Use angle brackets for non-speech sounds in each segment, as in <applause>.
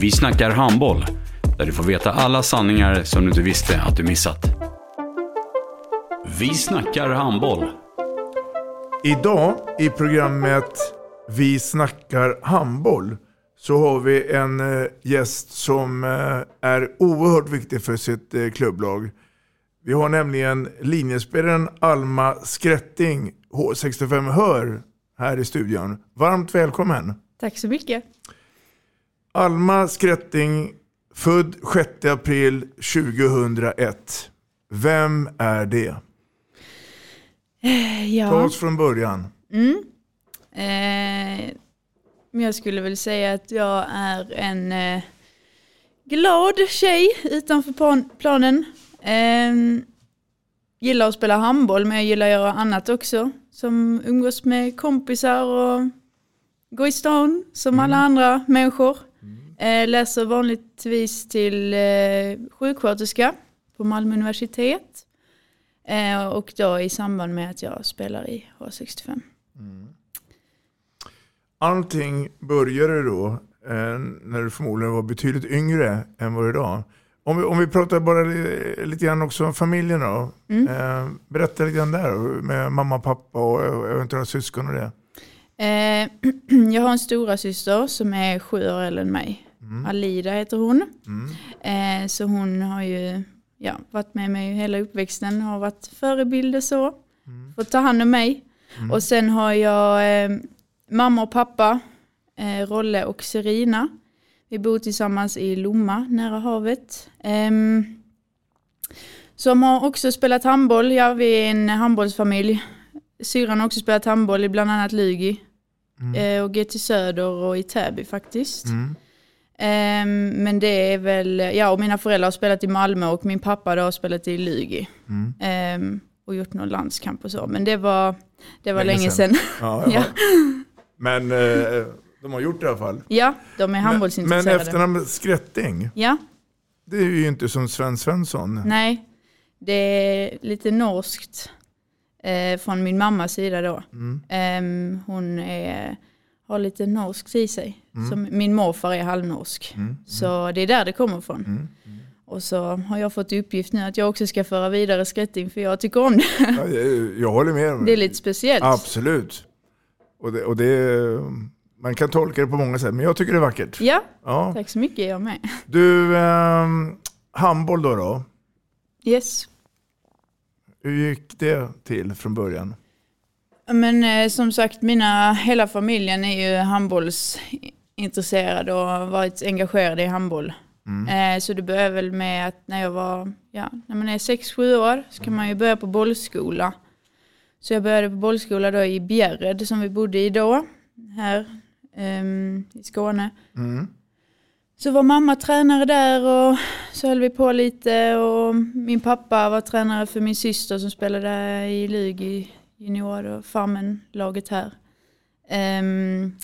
Vi snackar handboll, där du får veta alla sanningar som du inte visste att du missat. Vi snackar handboll. Idag i programmet Vi snackar handboll så har vi en eh, gäst som eh, är oerhört viktig för sitt eh, klubblag. Vi har nämligen linjespelaren Alma Skrätting, H65 Hör, här i studion. Varmt välkommen! Tack så mycket. Alma Skrätting, född 6 april 2001. Vem är det? Eh, Ta Ja. oss från början. Mm. Eh, jag skulle väl säga att jag är en eh, glad tjej utanför plan- planen. Eh, gillar att spela handboll men jag gillar att göra annat också. Som umgås med kompisar och gå i stan som alla andra människor. Eh, läser vanligtvis till eh, sjuksköterska på Malmö universitet. Eh, och då i samband med att jag spelar i H65. Allting började då eh, när du förmodligen var betydligt yngre än vad du är idag. Om vi, om vi pratar bara li, lite grann också om familjen då. Mm. Eh, berätta lite grann där med mamma, pappa och eventuella syskon och det. Eh, <clears throat> jag har en stora syster som är sju år äldre än mig. Alida heter hon. Eh, så hon har ju ja, varit med mig hela uppväxten och varit förebild och så. Fått ta hand om mig. Och sen har jag eh, mamma och pappa, eh, Rolle och Serina. Vi bor tillsammans i Lomma, nära havet. Ehm, som har också spelat handboll. Ja, vi är en handbollsfamilj. Syrran har också spelat handboll i bland annat Lugi. Eh, och GT Söder och i Täby faktiskt. Ehm, men det är väl, ja och mina föräldrar har spelat i Malmö och min pappa då har spelat i Lugi. Ehm, och gjort någon landskamp och så. Men det var, det var Länge länge, sedan. sedan. Ja, <laughs> ja. Men eh, de har gjort det i alla fall. ja, de är Men, men handbollsintresserade. efternamnet Skrätting, Ja, det är ju inte som Sven Svensson. nej. Det är lite norskt eh, från min mammas sida då. Ehm, hon är, har lite norskt i sig. Som, min morfar är halvnorsk. Så det är där det kommer ifrån. Och så har jag fått uppgift nu att jag också ska föra vidare skrätting för jag tycker om det. Ja, jag, jag håller med. Det är lite speciellt. Absolut. Och det, och det, man kan tolka det på många sätt, men jag tycker det är vackert. Ja, Ja. tack så mycket jag med. Du, ehm, handboll då, då? Yes. Hur gick det till från början? Men eh, som sagt, mina, hela familjen är ju handbollsintresserad och har varit engagerade i handboll. Eh, så det började väl med att när jag var, ja, när man är 6-7 år så kan man ju börja på bollskola. Så jag började på bollskola då i Bjärred som vi bodde i då, här ehm, i Skåne. Så var mamma tränare där och så höll vi på lite och min pappa var tränare för min syster som spelade i Lugi junior och farmen-laget här. Ehm,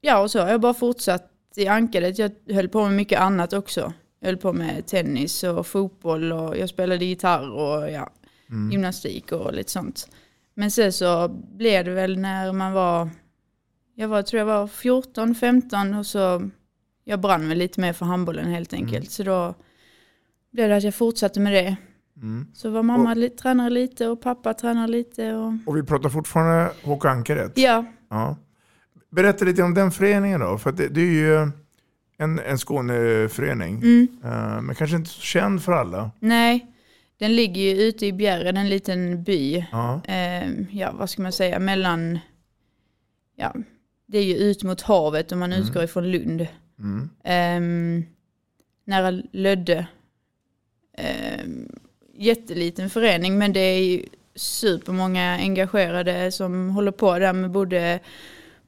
ja och så har jag bara fortsatt i Ankaret. Jag höll på med mycket annat också. Jag höll på med tennis och fotboll och jag spelade gitarr och ja, gymnastik och lite sånt. Men sen så blev det väl när man var, jag var, tror jag var 14, 15 och så jag brann väl lite mer för handbollen helt enkelt. Så då blev det att jag fortsatte med det. Så var mamma li- tränare lite och pappa tränare lite. Och... Och vi pratar fortfarande Håkan Ankaret. Ja, Ja. Berätta lite om den föreningen då. För det, det är ju En, en Skåneförening. Mm. Eh, men kanske inte så känd för alla. Nej, den ligger ju ute i Bjärred, en liten by. Ja. Eh, ja, vad ska man säga, mellan... Ja, det är ju ut mot havet om man Mm. utgår ifrån Lund. Mm. Ehm, nära Lödde. Ehm, jätteliten förening men det är supermånga engagerade som håller på där med både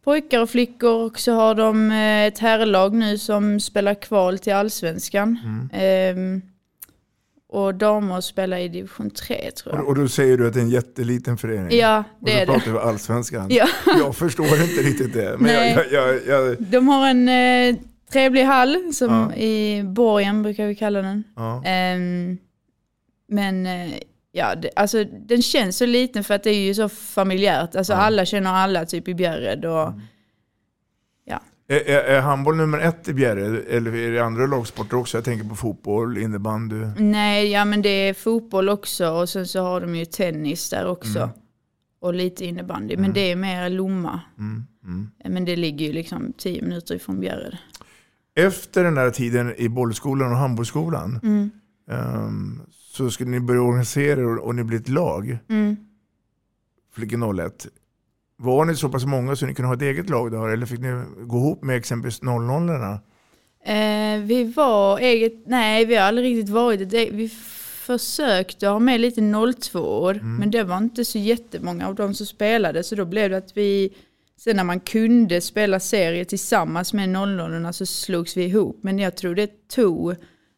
pojkar och flickor och så har de eh, ett herrlag nu som spelar kval till allsvenskan. Mm. Ehm, och damer spelar i division 3 tror Och, jag. och då säger du att det är en jätteliten förening. Ja, och det så är det. pratar vi allsvenskan. <laughs> Ja. Jag förstår inte riktigt det. Men Nej. jag, jag, jag, De har en eh, trevlig hall som Ja. i borgen brukar vi kalla den. ja. Ehm, men eh, ja, det, alltså, den känns så liten för att det är ju så familjärt. Alltså Ja. alla känner alla typ i Bjärred. Och, Är, är, är handboll nummer ett i Bjärred eller är det andra lagsporter också? Jag tänker på fotboll, innebandy. Nej, ja men det är fotboll också och sen så har de ju tennis där också. Mm. Och lite innebandy. Men det är mer Lomma. Mm, mm. Men det ligger ju liksom tio minuter ifrån Bjärred. Efter den här tiden i bollskolan och handbollsskolan Mm. ehm, så skulle ni börja organisera er och, och ni blir ett lag, Mm. Flickor 01. Var ni så pass många så ni kunde ha ett eget lag då? Eller fick ni gå ihop med exempelvis 00 erna Eh, vi var eget, nej vi har aldrig riktigt varit ett eget, vi försökte ha med lite 02 år men det var inte så jättemånga av dem som spelade så då blev det att vi, sen när man kunde spela serier tillsammans med 00 så slogs vi ihop men jag tror det tog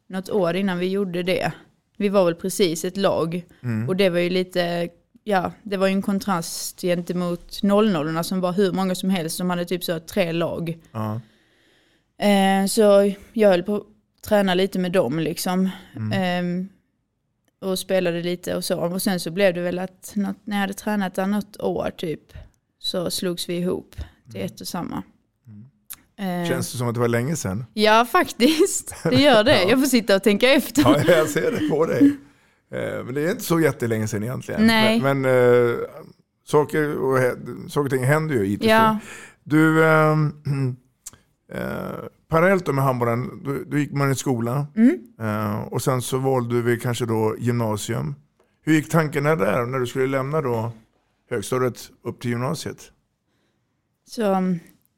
något år innan vi gjorde det. Vi var väl precis ett lag och det var ju lite, ja det var ju en kontrast gentemot 00 som var hur många som helst, som hade typ så tre lag. Ja. Eh, så jag höll på att träna lite med dem liksom. Mm. Eh, och spelade lite och så. Och sen så blev det väl att något, när jag hade tränat där något år typ så slogs vi ihop till ett och samma. Eh. Känns det som att det var länge sedan? Ja faktiskt, det gör det. <laughs> Jag får sitta och tänka efter. Ja, jag ser det på dig. Eh, Men det är inte så jättelänge sedan egentligen. Nej. Men, men eh, saker, och, saker och ting händer ju och Ja. Du, ehm, <clears throat> eh, parallellt med handbollen, då, då gick man i skola Mm. eh, och sen så valde vi kanske då gymnasium. Hur gick tankarna där när du skulle lämna då högstadiet upp till gymnasiet? Så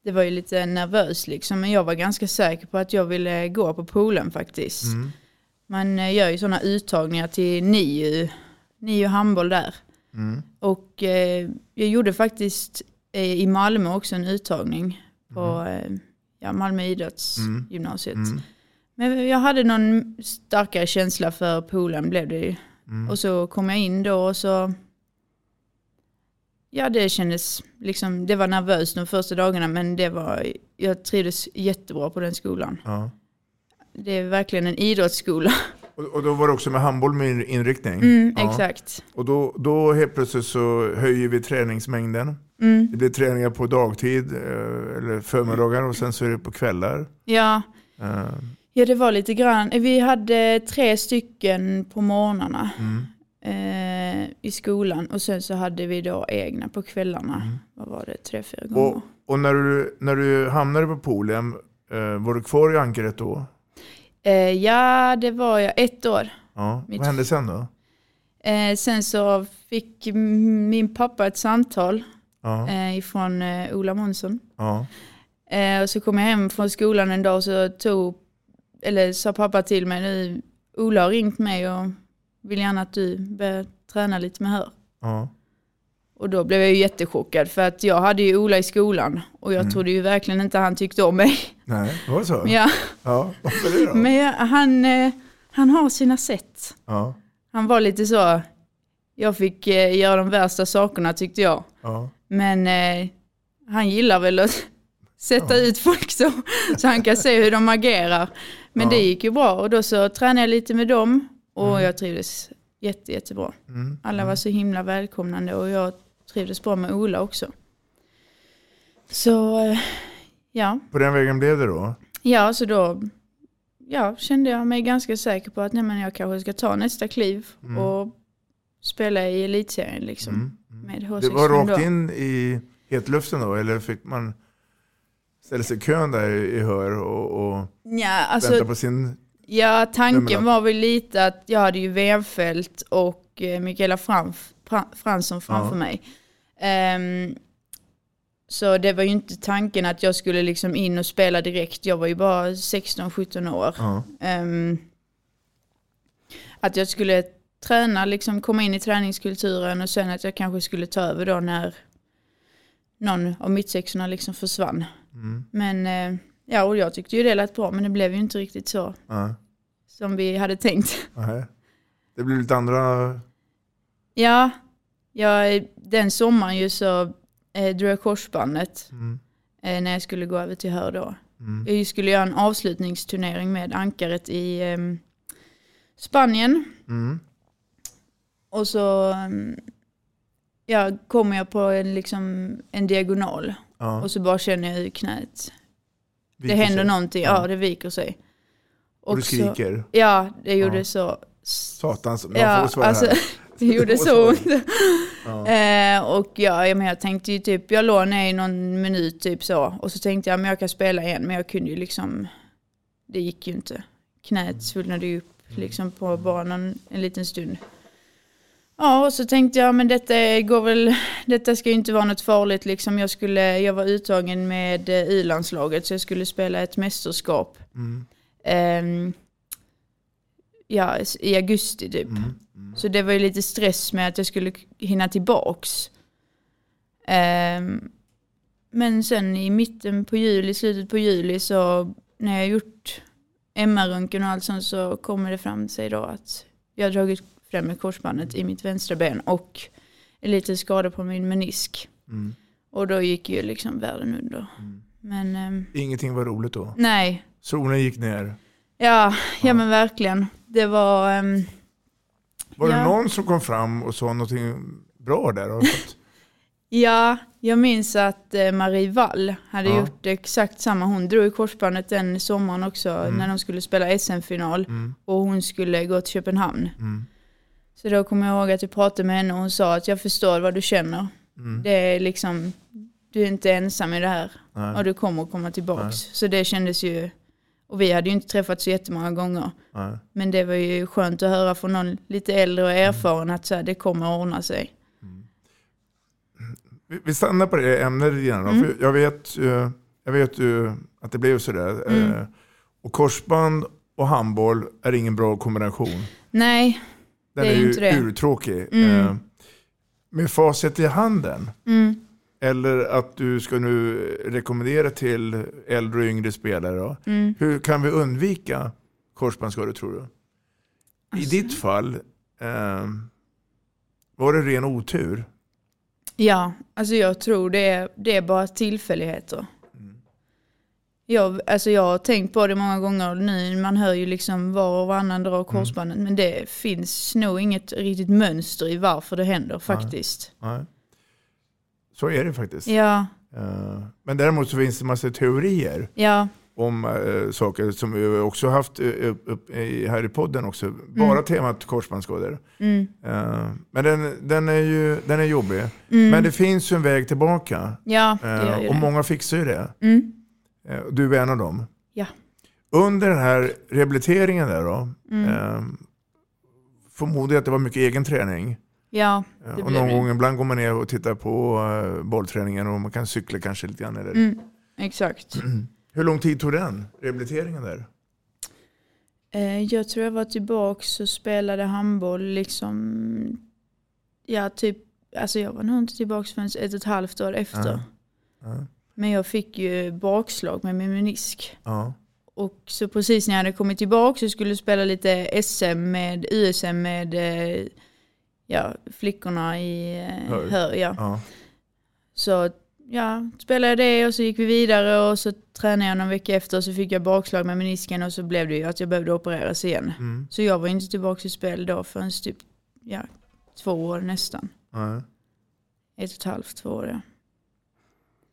det var ju lite nervöst liksom. Men jag var ganska säker på att jag ville gå på poolen faktiskt. Mm. Man eh, gör ju sådana uttagningar till NIU, NIU handboll där. Mm. Och eh, jag gjorde faktiskt eh, i Malmö också en uttagning på eh, ja, Malmö idrottsgymnasiet. Mm. Men jag hade någon starkare känsla för poolen blev det ju. Mm. Och så kom jag in då och så Ja det kändes liksom, det var nervöst de första dagarna men det var, jag trivdes jättebra på den skolan. Ja. Det är verkligen en idrottsskola. Och, och då var det också med handboll med in- inriktning? Mm, Ja. Exakt. Och då, då helt plötsligt så höjer vi träningsmängden. Mm. Det blir träningar på dagtid eh, eller förmiddagar och sen så är det på kvällar. Ja, Eh, ja, det var lite grann. Vi hade tre stycken på morgnarna Mm. Eh, i skolan och sen så hade vi då egna på kvällarna. Vad var det, tre, fyra gånger? Mm. Och, och när, du, när du hamnade på poolen, eh, var du kvar i Ankaret då? Eh, ja, det var jag ett år. Ja. Mitt- Vad hände sen då? Eh, sen så fick min pappa ett samtal Ja. eh, ifrån eh, Ola Månsson. Ja. Och så kom jag hem från skolan en dag och så tog, eller sa pappa till mig nu, Ola har ringt mig och vill gärna att du börjar träna lite med hör. Ja. Och då blev jag ju jättechockad för att jag hade ju Ola i skolan och jag Mm. trodde ju verkligen inte han tyckte om mig. <laughs> Nej, var det så? Ja, Ja, varför det då? men jag, han, eh, han har sina sätt. Ja. Han var lite så, jag fick eh, göra de värsta sakerna tyckte jag. Ja. Men eh, han gillar väl att <laughs> sätta ut folk så, så han kan se hur de agerar. Men Ja. det gick ju bra och då så tränade jag lite med dem och jag trivdes jätte, jättebra. Mm. Alla var så himla välkomnande och jag trivdes bra med Ola också. Så eh, ja, På den vägen blev det då? ja så då ja, kände jag mig ganska säker på att nej, men jag kanske ska ta nästa kliv och spela i elitserien liksom. Mm. Med Det H65 var då. rakt in i hetluften då, eller fick man ställer sig i kön där i hör och, och Ja, alltså, väntar på sin... Ja, tanken var väl lite att jag hade ju Wenfeldt och eh, Mikaela Franf, Fra- Fransson framför Ja. mig. Ehm, så det var ju inte tanken att jag skulle liksom in och spela direkt. Jag var ju bara 16-17 år. Ja. Ehm, att jag skulle träna, liksom komma in i träningskulturen och sen att jag kanske skulle ta över då när någon av mittsexorna liksom försvann. Mm. Men eh, ja, och jag tyckte ju det lät bra men det blev ju inte riktigt så Ja. som vi hade tänkt. Nej. Det blir lite andra... Ja, jag, den sommaren ju så eh, drog jag korsbandet Mm. eh, när jag skulle gå över till hör då. Mm. Jag skulle göra en avslutningsturnering med ankaret i ehm, Spanien. Mm. Och så ehm, ja, kommer jag på en, liksom, en diagonal. Ja. Och så bara känner jag hur knät. Det händer sig. någonting, ja. det viker sig. Och du så- skriker. ja, det gjorde Ja. så. Satans, man Ja, får svara alltså, här. <laughs> det gjorde så ont. Ja. <laughs> Eh, och ja, ja, men jag tänkte ju typ, jag låg ner i någon minut typ så. Och så tänkte jag, men jag kan spela igen. Men jag kunde ju liksom, det gick ju inte. Knät svullnade ju upp liksom på någon, en liten stund. Ja, och så tänkte jag, men detta går väl, detta ska ju inte vara något farligt liksom. Jag, skulle, jag var uttagen med eh, U-landslaget så jag skulle spela ett mästerskap. Mm. Ehm, ja, i augusti typ. Mm. Så det var ju lite stress med att jag skulle hinna tillbaks. Ehm, men sen i mitten på juli, slutet på juli så när jag gjort MR-röntgen och allt sånt så kommer det fram sig då att jag har dragit fram korsbandet i mitt vänstra ben och en liten skada på min menisk. Mm. Och då gick ju liksom världen under. Men ehm, Ingenting var roligt då. nej, Solen gick ner. ja, ja men verkligen. Det var... ehm, Var det Ja. någon som kom fram och sa någonting bra där? <laughs> Ja, jag minns att eh, Marie Wall hade Ja. gjort exakt samma. Hon drog i korsbandet den sommaren också Mm. när de skulle spela SM-final och hon skulle gå till Köpenhamn. Mm. Så då kommer jag ihåg att jag pratade med henne och hon sa att jag förstår vad du känner. Mm. Det är liksom, du är inte ensam i det här Nej. och du kommer komma tillbaks. Nej. Så det kändes ju, och vi hade ju inte träffats så jättemånga gånger. Nej. Men det var ju skönt att höra från någon lite äldre och erfaren att så här, det kommer att ordna sig. Vi- Vi stannar på det ämnet lite grann. Mm. Jag vet, ju- jag vet ju att det blev sådär. Mm. Eh, Och korsband och handboll är ingen bra kombination. Nej, Den Det är är, ju det. urtråkig. Mm. Eh, Med facit i handen, mm. eller att du ska nu rekommendera till äldre och yngre spelare. Mm. Hur kan vi undvika korsbandsskador tror du? I Alltså. ditt fall, eh, var det ren otur? Ja, alltså jag tror det är, det är bara tillfälligheter. Jag, alltså jag har tänkt på det många gånger nu, man hör ju liksom var och varannan dra korsbandet, men det finns nog inget riktigt mönster i varför det händer faktiskt. Nej. Så är det faktiskt. Ja, Eh, Men däremot så finns det massa teorier ja, om eh, saker som vi också haft eh, upp, i, här i podden också. Bara temat korsbandsskador. mm, men den, den, är ju den är jobbig. mm. Men det finns ju en väg tillbaka. ja, det gör ju och det. många fixar ju det. Mm, Eh, Du är en av dem. ja, Under den här rehabiliteringen där då. mm, Eh, förmodar jag att det var mycket egen träning. ja, Eh, det och blev någon det. gång ibland går man ner och tittar på eh, bollträningen och man kan cykla kanske lite grann. Eller. Mm, exakt. <clears throat> Hur lång tid tog den rehabiliteringen där? Jag tror jag var tillbaks och spelade handboll liksom, ja typ, alltså jag var nog inte tillbaks förrän ett och ett halvt år efter. Ja. Ja. Men jag fick ju bakslag med min menisk. Ja. Och så precis när jag hade kommit tillbaka så skulle jag spela lite SM med USM med eh, ja, flickorna i eh, Hör. Hör. ja. Ja. Så ja, spelade jag det och så gick vi vidare och så tränade jag någon vecka efter och så fick jag bakslag med menisken och så blev det ju att jag behövde opereras igen. Mm. Så jag var inte tillbaka i spel då förrän typ ja, två år nästan. Ja. Ett och ett halvt, två år ja.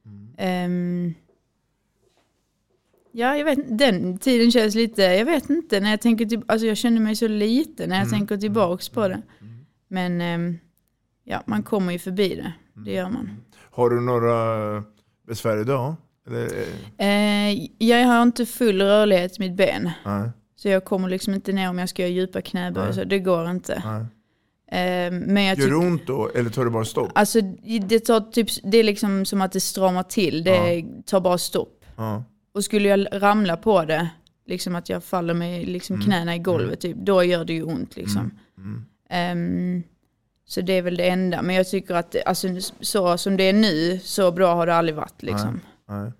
Mm. Ehm, ja, jag vet den tiden känns lite, jag vet inte, när jag tänker till, alltså jag känner mig så liten när jag Mm. tänker tillbaks på det. Mm. Men ehm, ja, man kommer ju förbi det, det gör man. Har du några besvär idag? Eh, jag har inte full rörlighet i mitt ben. nej, Så jag kommer liksom inte ner om jag ska göra djupa knäböj. Så det går inte. nej. Eh, men jag Gör det ont då eller tar det bara stopp? Alltså det, tar typ, det är liksom som att det stramar till. Det tar bara stopp. Ja. Och skulle jag ramla på det, liksom att jag faller med liksom Mm. knäna i golvet, typ, då gör det ju ont. Liksom. Ehm, så det är väl det enda. Men jag tycker att alltså, så som det är nu, så bra har det aldrig varit. Liksom. Nej.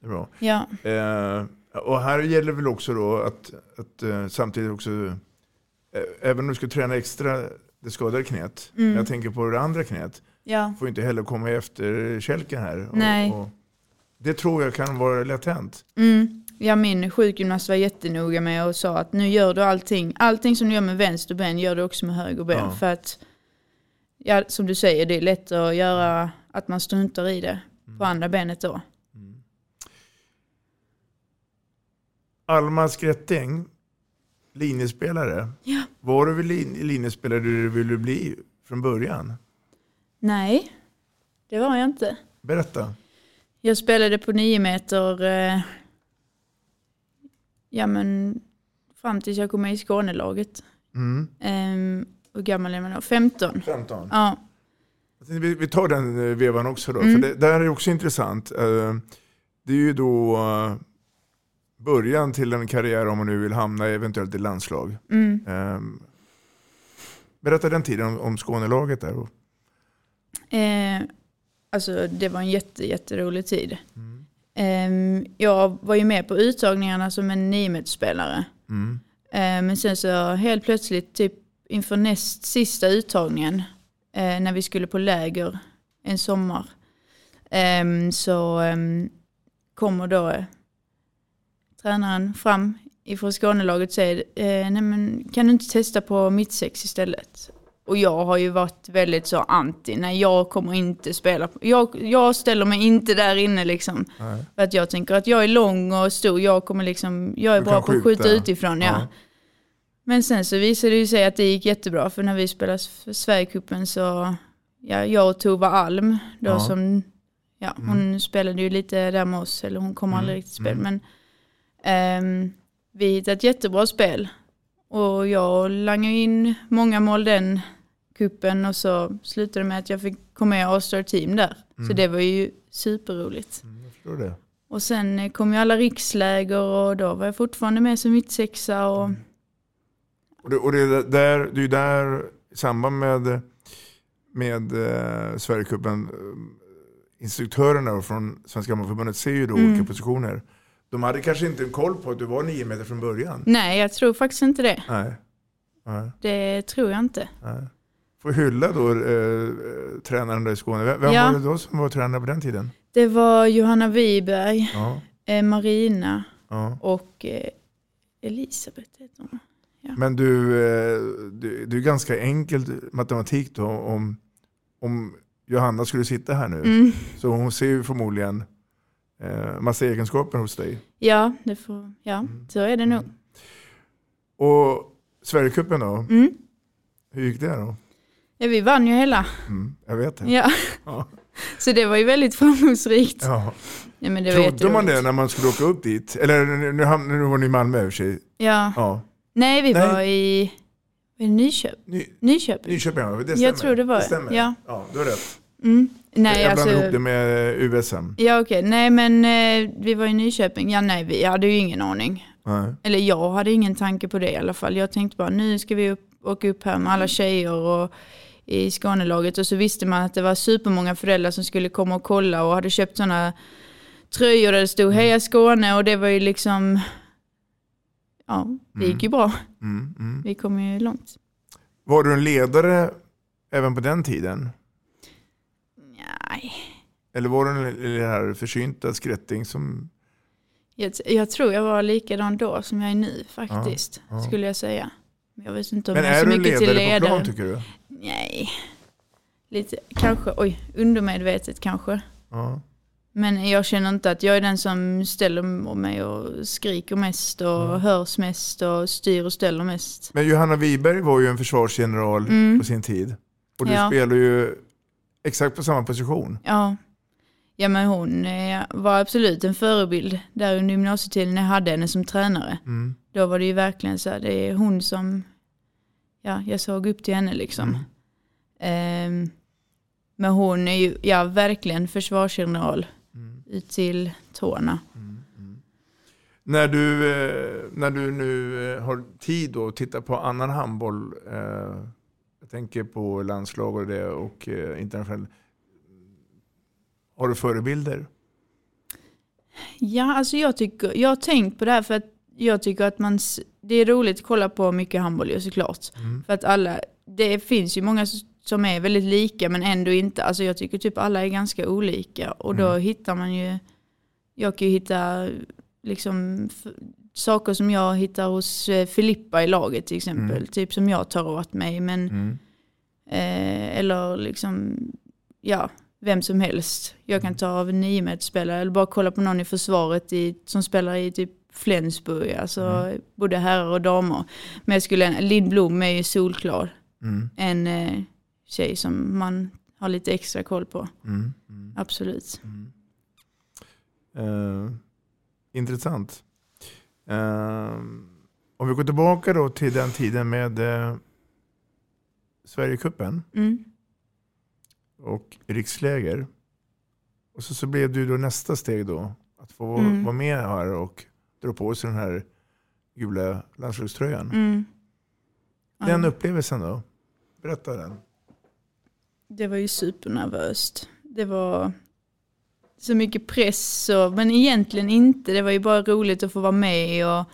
Det är bra. Ja. Eh, och här gäller väl också då att, att eh, samtidigt också, även om du ska träna extra det skadade knät, Mm. jag tänker på det andra knät, ja. får inte heller komma efter kälken här. Nej. Och, det tror jag kan vara lätt hänt. Mm. Ja, min sjukgymnast var jättenoga med och sa att nu gör du allting. Allting som du gör med vänster ben gör du också med höger ben. Ja. För att, ja, som du säger, det är lätt att göra att man struntar i det på andra benet då. Alma Skretting, linjespelare. Ja. Var du lin- linjespelare du ville bli från början? Nej, det var jag inte. Berätta. Jag spelade på nio meter, eh, ja men fram tills jag kom med i Skånelaget. Mm. Ehm, hur gammal är man då? 15. 15. Ja, Vi, vi tar den eh, vevan också då, Mm. för det där är också intressant. Eh, Det är ju då eh, början till en karriär om man nu vill hamna eventuellt i landslag. mm. Eh, Berätta den tiden om, om Skånelaget där. Eh, alltså det var en jätte, jätterolig tid. Ehm, jag var ju med på uttagningarna som en niometerspelare. Mm. Eh, men sen så helt plötsligt, typ inför näst sista uttagningen, eh, när vi skulle på läger en sommar, ehm, så ehm, kommer då eh, tränaren fram ifrån Skånelaget säger, eh, nej men kan du inte testa på mittsex istället? Och jag har ju varit väldigt så anti, nej jag kommer inte spela, jag, jag ställer mig inte där inne liksom. Nej. För att jag tänker att jag är lång och stor, jag kommer liksom, jag är Du bra på att skjuta utifrån. Ja. Ja. Men sen så visade det ju sig att det gick jättebra, för när vi spelade för Sverigecupen så, ja, jag och Tova Alm, då Ja. som, ja, hon spelade ju lite där med oss, eller hon kom aldrig riktigt till spel, men ehm, vi hittade ett jättebra spel. Och jag langade in många mål den kuppen och så slutade det med att jag fick komma med i All-Star Team där. Så det var ju superroligt. Det. Och sen eh, kom ju alla riksläger och då var jag fortfarande med som mittsexa och Och det, och det, är där, det är där i samband med, med eh, Sverigecupen, eh, instruktörerna från Svenska Hammarförbundet ser ju då Mm. olika positioner. De hade kanske inte en koll på att du var nio meter från början. nej jag tror faktiskt inte det. Nej. Nej. Det tror jag inte. Nej. Får hylla då eh, tränaren där i Skåne. Vem vem Ja. var det då som var tränare på den tiden? Det var Johanna Wiberg, Ja, eh, Marina ja. och eh, Elisabeth heter hon. Men du, eh, du, det är ganska enkelt matematik då om, om Johanna skulle sitta här nu. Mm. Så hon ser ju förmodligen eh, massa egenskaper hos dig. Ja, det får, ja, Mm. så är det nog. Och Sverigecupen då? Mm. Hur gick det då? Ja, vi vann ju hela. Mm, jag vet det. Ja. Ja. <laughs> Så det var ju väldigt framgångsrikt. Ja. Ja, men det Trodde man det när man skulle åka upp dit? Eller nu, nu, var ni i Malmö i och för sig. Ja. Ja. Nej, vi Nej. var i var det Nyköping. Ny, Nyköping. Nyköping, ja. Det stämmer. Jag tror det var- stämmer. ja. ja, du har rätt. Mm. Nej, jag alltså, blandade ihop det med eh, USM. Ja okej, nej men eh, vi var i Nyköping. Ja nej, vi hade ju ingen aning. Nej. Eller jag hade ingen tanke på det i alla fall. Jag tänkte bara nu ska vi upp, åka upp här med alla tjejer och i Skånelaget. Och så visste man att det var supermånga föräldrar som skulle komma och kolla och hade köpt sådana tröjor där det stod Heja Skåne och det var ju liksom, ja det gick ju bra. Mm, mm. Vi kom ju långt. Var du en ledare även på den tiden? Nej, Eller var du en det här försynta skrätting som... jag, jag tror jag var likadan då som jag är nu faktiskt, Ja, ja. skulle jag säga. Men Jag vet inte om Men jag är är så du mycket till ledare på ledare. plan tycker du? Nej, lite, kanske, oj, undermedvetet kanske. Ja. Men jag känner inte att jag är den som ställer mig och skriker mest och hörs mest och styr och ställer mest. Men Johanna Wiberg var ju en försvarsgeneral Mm. på sin tid. Och du Ja. spelar ju exakt på samma position. Ja, Ja men hon eh, var absolut en förebild där under gymnasietiden när jag hade henne som tränare. Mm. Då var det ju verkligen så här, det är hon som, ja jag såg upp till henne liksom. Ehm, men hon är ju, ja verkligen försvarsgeneral ut till tårna. När du, eh, när du nu eh, har tid att titta på annan handboll, jag tänker på landslag och det och eh, internationellt. Har du förebilder? Ja, alltså jag, tycker, jag har tänkt på det här för att jag tycker att man, det är roligt att kolla på mycket handboll ju såklart. För att alla, det finns ju många som är väldigt lika men ändå inte. Alltså jag tycker typ alla är ganska olika och då hittar man ju, jag kan ju hitta liksom saker som jag hittar hos eh, Filippa i laget till exempel. Typ som jag tar åt mig men Eh, eller liksom, ja, vem som helst. Jag kan ta av en niometersspelare eller bara kolla på någon i försvaret i, som spelar i typ Flensburg, alltså både herrar och damer. Men jag skulle, Linn Blom är ju solklar. Mm. En eh, tjej som man har lite extra koll på. Mm. Absolut. Eh, intressant. Eh, om vi går tillbaka då till den tiden med eh, Sverigecupen Mm. och riksläger. Och så, så blev ju då nästa steg då. Att få Mm. vara med här och dra på sig den här gula landslagströjan. Mm. Den Ja. upplevelsen då? Berätta den. Det var ju supernervöst. Det var så mycket press, och, men egentligen inte. Det var ju bara roligt att få vara med och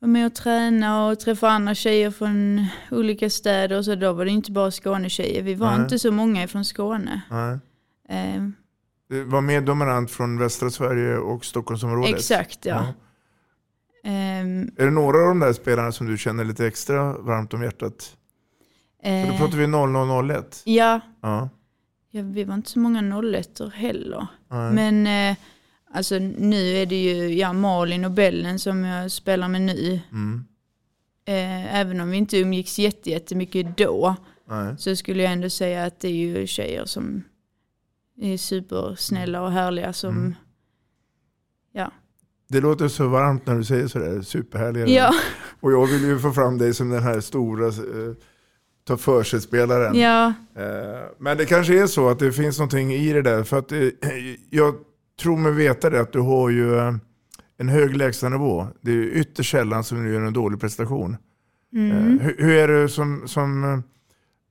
vara med och träna och träffa andra tjejer från olika städer. Och så då var det inte bara Skånetjejer. Vi var Nej. inte så många från Skåne. Nej. Eh, Det var mer dominant från västra Sverige och Stockholmsområdet. exakt ja. Ja. Ehm, Är det några av de där spelarna som du känner lite extra varmt om hjärtat? För då eh, pratar vi 0001. ja, Ja. ja, vi var inte så många 01 heller. Nej. Men eh, alltså nu är det ju ja, Malin och Bellen som jag spelar med nu. Mm. Eh, även om vi inte umgicks jätte- jättemycket då Nej. så skulle jag ändå säga att det är ju tjejer som är supersnälla och härliga som, Mm. ja. Det låter så varmt när du säger sådär, superhärliga. Ja, Och jag vill ju få fram dig som den här stora eh, ta för sig-spelaren. ja, Eh, men det kanske är så att det finns någonting i det där. För att eh, jag tror mig veta det att du har ju eh, en hög lägstanivå. Det är ytterst sällan som du gör en dålig prestation. mm. Hur, är det som, som,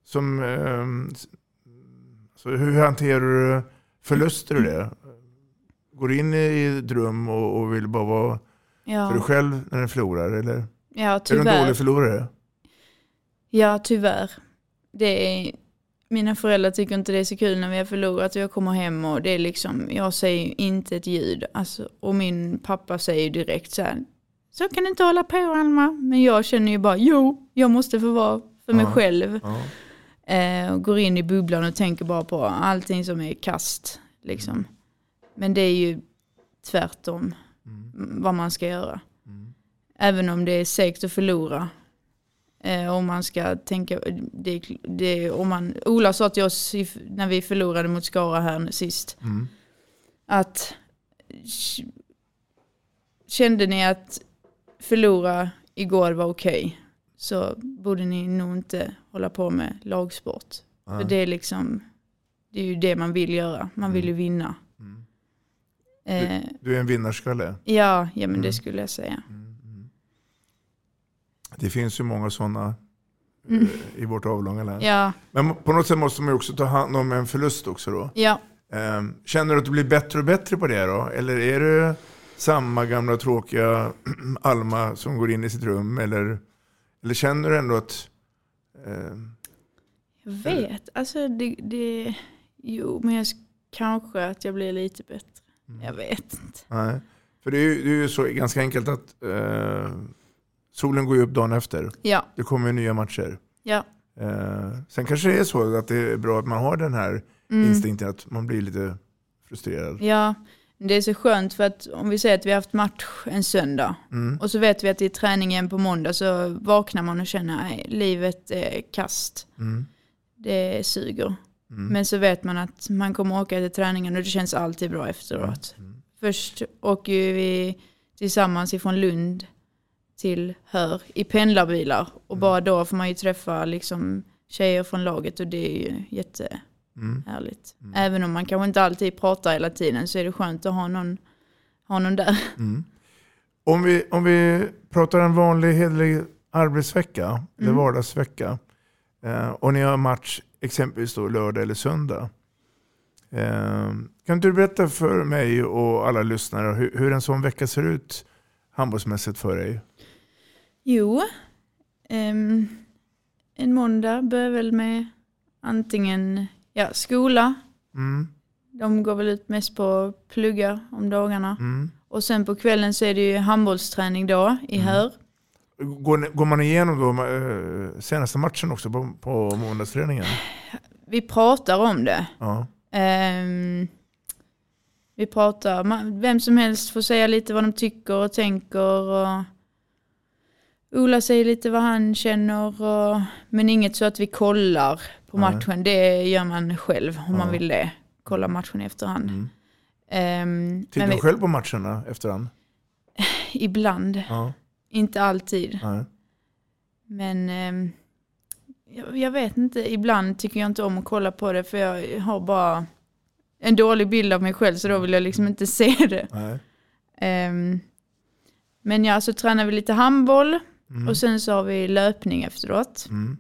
som eh, s- så hur hanterar du förluster och det? Går du in i rum och, och vill bara vara för dig ja, själv när du förlorar? Eller ja är du en tyvärr. dålig förlorare? Ja, tyvärr. Det är, mina föräldrar tycker inte det är så kul när vi har förlorat och jag kommer hem och det är liksom, jag säger inte ett ljud. Alltså, och min pappa säger direkt så här, så kan du inte hålla på Alma. Men jag känner ju bara, jo, jag måste få vara för mig Ja. själv. Ja. Eh, och går in i bubblan och tänker bara på allting som är kast. Liksom. Men det är ju tvärtom Mm. vad man ska göra. Även om det är segt att förlora. Eh, om man ska tänka, det, det, om man, Ola sa till oss när vi förlorade mot Skara här sist. Mm. Att kände ni att förlora igår var okej. så borde ni nog inte hålla på med lagsport. För det är liksom, det är ju det man vill göra. Man vill ju vinna. Eh, Du är en vinnarskalle. ja, ja, men det skulle jag säga. Det finns ju många sådana Mm. i vårt avlånga land. Ja, Men på något sätt måste man ju också ta hand om en förlust också då. ja. Ehm, Känner du att du blir bättre och bättre på det då? Eller är du samma gamla tråkiga <clears throat> Alma som går in i sitt rum? Eller, eller känner du ändå att... ehm, Jag vet, alltså det, det jo men jag, sk- kanske att jag blir lite bättre. Jag vet inte. nej. För det är ju, det är ju så ganska enkelt att eh, solen går ju upp dagen efter. Ja, Det kommer ju nya matcher. ja. Eh, sen kanske det är så att det är bra att man har den här instinkten att man blir lite frustrerad. Ja, det är så skönt för att om vi säger att vi har haft match en söndag Mm. och så vet vi att det är träning igen på måndag så vaknar man och känner att livet är kast. Mm. Det suger. Men så vet man att man kommer åka till träningen och det känns alltid bra efteråt. Först åker vi tillsammans ifrån Lund till Hör i pendlarbilar. Och bara då får man ju träffa liksom tjejer från laget och det är ju jättehärligt. Även om man kanske inte alltid pratar hela tiden så är det skönt att ha någon, ha någon där. Om vi, om vi pratar en vanlig hederlig arbetsvecka, eller Mm. vardagsvecka, eh, och ni har match exempelvis då lördag eller söndag. Eh, kan inte du berätta för mig och alla lyssnare hur, hur en sån vecka ser ut handbollsmässigt för dig? Jo, ehm, en måndag börjar väl med antingen ja, skola. Mm, De går väl ut mest på att plugga om dagarna. mm. Och sen på kvällen så är det ju handbollsträning då i Hör. Går, går man igenom då eh, senaste matchen också på, på måndagsträningen? Vi pratar om det. Ja. Ehm, vi pratar, man, vem som helst får säga lite vad de tycker och tänker. Och Ola säger lite vad han känner. Och, men inget så att vi kollar på matchen. Det gör man själv om man Ja. vill det. Kolla matchen i efterhand. Mm. Ehm, Tittar du vi, själv på matcherna efterhand? <sighs> ibland, inte alltid. Men ehm, jag, jag vet inte, ibland tycker jag inte om att kolla på det för jag har bara en dålig bild av mig själv så då vill jag liksom inte <laughs> se det. Ehm, men ja, så tränar vi lite handboll Mm. och sen så har vi löpning efteråt. Mm.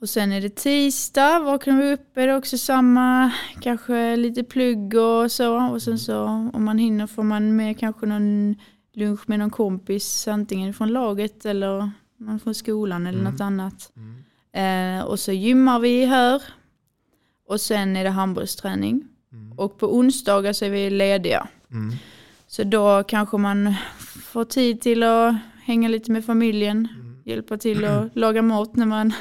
Och sen är det tisdag, vaknar vi upp är det också samma, kanske lite plugg och så. Och sen så om man hinner får man med kanske någon lunch med någon kompis, antingen från laget eller från skolan eller något annat. Eh, och så gymmar vi här. Och sen är det handbollsträning. Och på onsdagar så är vi lediga. Mm. Så då kanske man får tid till att hänga lite med familjen. Hjälpa till att <clears throat> laga mat när man